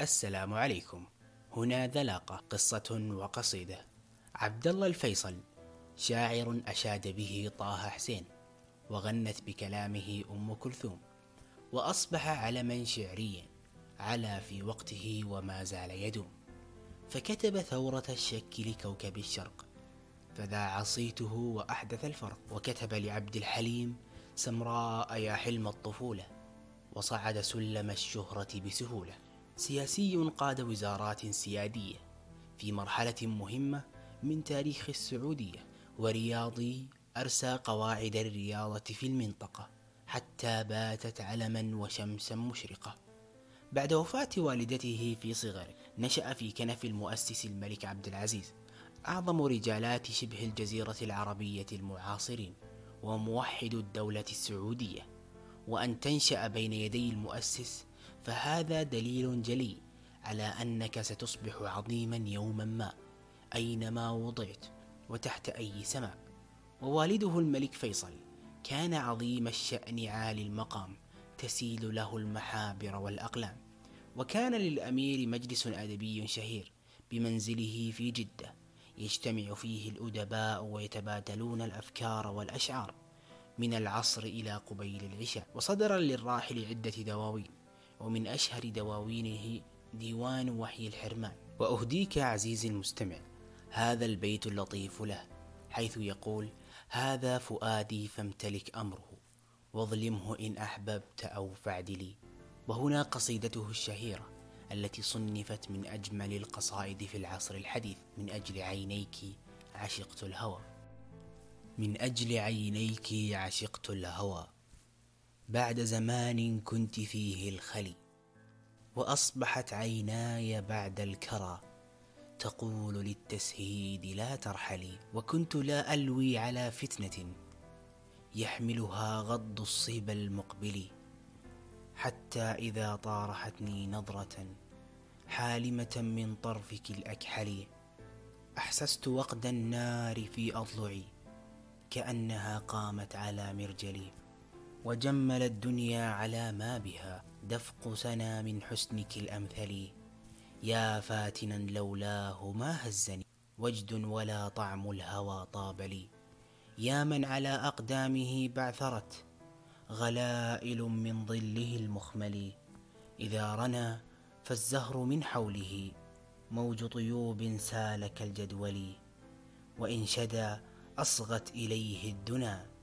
السلام عليكم. هنا ذلاقة قصة وقصيدة. عبد الله الفيصل شاعر أشاد به طه حسين وغنت بكلامه أم كلثوم وأصبح علما شعريا على في وقته وما زال يدوم. فكتب ثورة الشك لكوكب الشرق فذاع صيته وأحدث الفرق. وكتب لعبد الحليم سمراء يا حلم الطفولة وصعد سلم الشهرة بسهولة. سياسي قاد وزارات سيادية في مرحلة مهمة من تاريخ السعودية ورياضي أرسى قواعد الرياضة في المنطقة حتى باتت علما وشمسا مشرقة. بعد وفاة والدته في صغره نشأ في كنف المؤسس الملك عبد العزيز أعظم رجالات شبه الجزيرة العربية المعاصرين وموحد الدولة السعودية. وأن تنشأ بين يدي المؤسس فهذا دليل جلي على أنك ستصبح عظيما يوما ما أينما وضعت وتحت أي سماء. ووالده الملك فيصل كان عظيم الشأن عالي المقام تسيل له المحابر والأقلام. وكان للأمير مجلس أدبي شهير بمنزله في جدة يجتمع فيه الأدباء ويتبادلون الأفكار والأشعار من العصر إلى قبيل العشاء وصدر للراحل عدة دواوين. ومن أشهر دواوينه ديوان وحي الحرمان. وأهديك عزيزي المستمع هذا البيت اللطيف له حيث يقول هذا فؤادي فامتلك أمره واظلمه إن أحببت أو فاعدلي وهنا قصيدته الشهيرة التي صنفت من أجمل القصائد في العصر الحديث من أجل عينيك عشقت الهوى من أجل عينيك عشقت الهوى. بعد زمان كنت فيه الخلي وأصبحت عيناي بعد الكرى. تقول للتسهيد لا ترحلي وكنت لا ألوي على فتنة يحملها غض الصيب المقبل. حتى إذا طارحتني نظرة حالمة من طرفك الأكحل. أحسست وقد النار في أضلعي كأنها قامت على مرجلي. وجمل الدنيا على ما بها. دفق سنا من حسنك الأمثل. يا فاتنا لولاه ما هزني. وجد ولا طعم الهوى طاب لي يا من على أقدامه بعثرت. غلائل من ظله المخمل. إذا رنى فالزهر من حوله. موج طيوب سالك الجدول. وإن شدا أصغت إليه الدنا.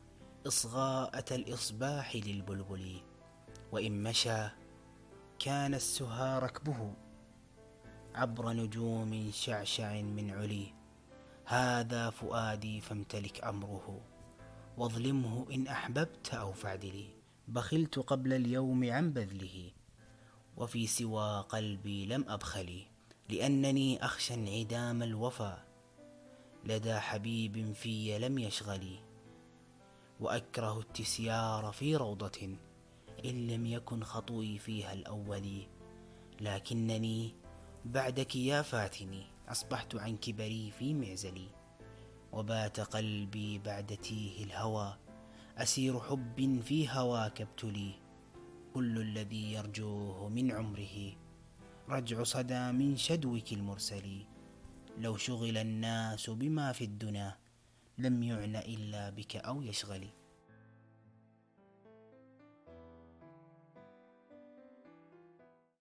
إصغاءة الإصباح للبلبل وإن مشى كان السها ركبه عبر نجوم شعشع من علي. هذا فؤادي فامتلك أمره واظلمه إن أحببت أو فعدلي بخلت قبل اليوم عن بذله وفي سوى قلبي لم أبخلي. لأنني أخشى انعدام الوفا لدى حبيب في لم يشغلي. وأكره التسيار في روضة إن لم يكن خطوي فيها الأول. لكنني بعدك يا فاتني أصبحت عن كبري في معزلي. وبات قلبي بعد تيه الهوى. أسير حب في هواك ابتلي كل الذي يرجوه من عمره. رجع صدى من شدوك المرسل لو شغل الناس بما في الدنا. لم يعن إلا بك أو يشغلي.